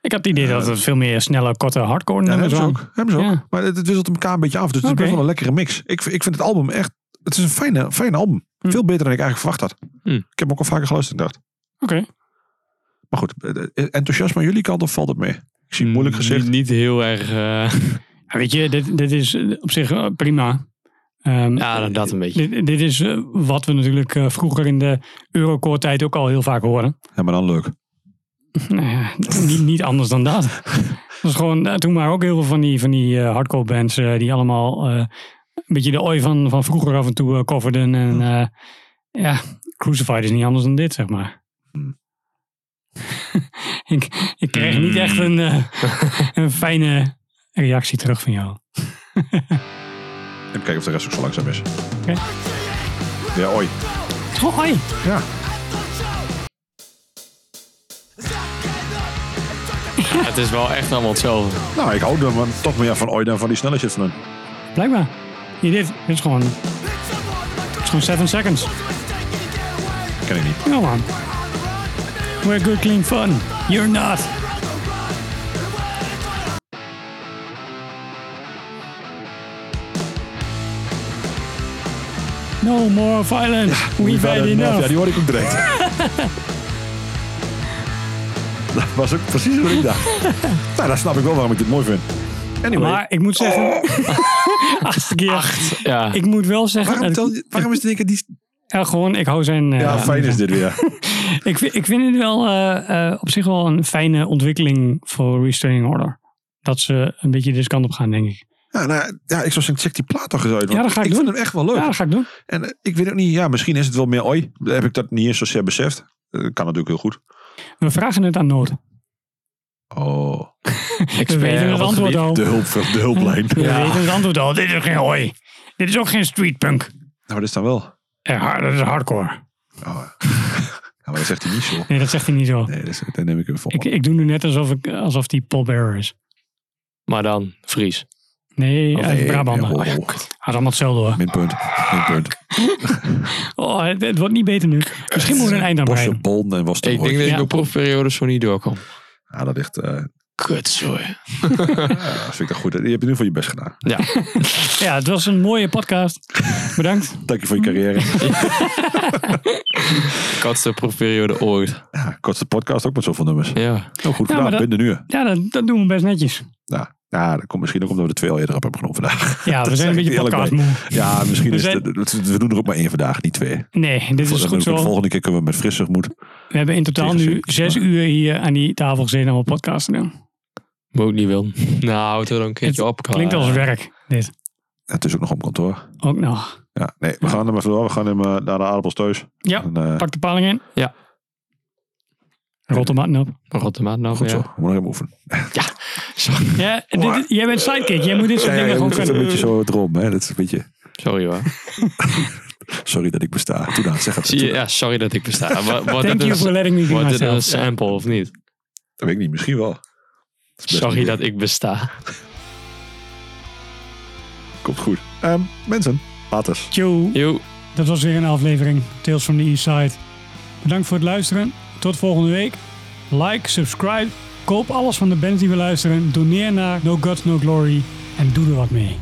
Ik had het idee dat het veel meer snelle, korte hardcore ja, nummers hebben ze waren. ook. Hebben ze ook. Ja. Maar het, het wisselt elkaar een beetje af. Dus het is best wel een lekkere mix. Ik, ik vind het album echt... Het is een fijne, fijne album. Hm. Veel beter dan ik eigenlijk verwacht had. Hm. Ik heb hem ook al vaker geluisterd en dacht. Oké. Maar goed, eh, enthousiasme aan jullie kant of valt het mee? Ik zie moeilijk gezegd. Niet, niet heel erg... eh, Ja, weet je, dit, dit is eh, op zich eh, prima. Ehm, ja, dat een beetje. dit, dit is eh, wat we natuurlijk eh, vroeger in de Eurocore tijd ook al heel vaak horen. Ja, maar dan leuk. Nou ja, niet, niet anders dan dat. Dat is gewoon, eh, toen waren ook heel veel van die, van die eh, hardcore bands eh, die allemaal eh, een beetje de ooi van, van vroeger af en toe eh, coverden. En eh, ja, Crucified is niet anders dan dit, zeg maar. Hmm. ik, ik kreeg niet echt een, eh, een fijne reactie terug van jou. Even kijken of de rest ook zo langzaam is. Oké. Ja, oi. Het ooi. Ja. Het is wel echt allemaal hetzelfde. Nou, ik hou er maar toch meer van oi dan van die snelle shit van hun. Blijkbaar. Hier, dit, dit is gewoon... Dit is gewoon 7 seconds. Ken ik niet. Ja man. We're good clean fun. You're not. No more violence. We've had enough. Ja, die hoorde ik ook direct. dat was ook precies wat ik dacht. nou, dan snap ik wel waarom ik dit mooi vind. Anyway, Maar ik moet zeggen... achtste keer. Ja. Ik moet wel zeggen... waarom, dat- tel waarom is het in één keer die... ja, gewoon, ik hou zijn... eh, Ja, fijn is dit weer. Ik, vind- ik vind het wel eh, eh, op zich wel een fijne ontwikkeling voor Restraining Order. Dat ze een beetje deze kant op gaan, denk ik. Ja, nou, ja, ik zou zeggen, check die plaat toch eens uit. Ja, dat ga ik ik doen. vind hem echt wel leuk. Ja, dat ga ik doen. En eh, ik weet ook niet, ja, misschien is het wel meer oi. Dan heb ik dat niet eens zozeer beseft. Dat kan natuurlijk heel goed. We vragen het aan Nood. Oh, We weten het antwoord al. de, hulp, de hulplijn. We weten het antwoord al. Dit is geen hoi. Dit is ook geen streetpunk. Nou, wat is dan wel? Ja, hard- dat is hardcore. Oh. Ja, maar dat zegt hij niet zo. Nee, dat zegt hij niet zo. Nee, dat, is- dat neem ik hem voor. Ik, ik doe nu net alsof, ik, alsof die Paul Bearer is. Maar dan Fries. Nee, Oh, uit nee, Brabant. Oh. Het is allemaal hetzelfde hoor. Minpunt. Minpunt. Oh, het, het wordt niet beter nu. Misschien moeten we een eind aan Bosje. Bolden en was Ik denk dat ik Ja. mijn proefperiode zo niet doorkom. Ja, dat ligt... eh Kut, sorry. ja, vind ik dat goed. Je hebt in ieder geval je best gedaan. Ja. Ja, het was een mooie podcast. Bedankt. Dank je voor je carrière. Kortste proefperiode ooit. Ja, kortste podcast ook met zoveel nummers. Ja. Oh, goed Ja, gedaan. dat- Binnen nu. Ja, dat, dat doen we best netjes. Nou, ja, dat komt misschien ook omdat we er twee al eerder op hebben genomen vandaag. Ja, we zijn een beetje podcastmoe. Ja, misschien We is zijn- het, we doen er ook maar één vandaag, niet twee. Nee, dit is goed de zo. volgende keer kunnen we met frissig moed. We hebben in totaal nu zes uur hier aan die tafel gezeten om een podcast te doen. Moet ik niet willen. Nou, er dan een keertje op. Klinkt als werk, dit. Het is ook nog op kantoor. Ook nog. Ja, nee, we gaan er maar vandoor. We gaan hem eh, naar de aardappels thuis. Ja, En, eh, pak de paling in. Ja. Rot de matten op. Rotterdam nog, goed ja. zo. We moeten nog even oefenen. Ja, dit, jij bent sidekick. Jij moet dit soort Ja, ja, dingen je gewoon moet kunnen. een beetje zo erom. Hè? Dat is een beetje... Sorry hoor. Sorry dat ik besta. Toen aan, zeg het. Zie je, Toen- ja, sorry dat ik besta. Wa- Wordt Thank dit you een, for letting me be wordt dit een sample of niet? Dat weet ik niet. Misschien wel. Dat Sorry dat ik besta. Komt goed. Ehm, mensen, later. Yo, Yo. dat was weer een aflevering Tales from the East Side. Bedankt voor het luisteren. Tot volgende week. Like, subscribe. Koop alles van de bands die we luisteren. Doneer naar No Gods No Glory. En doe er wat mee.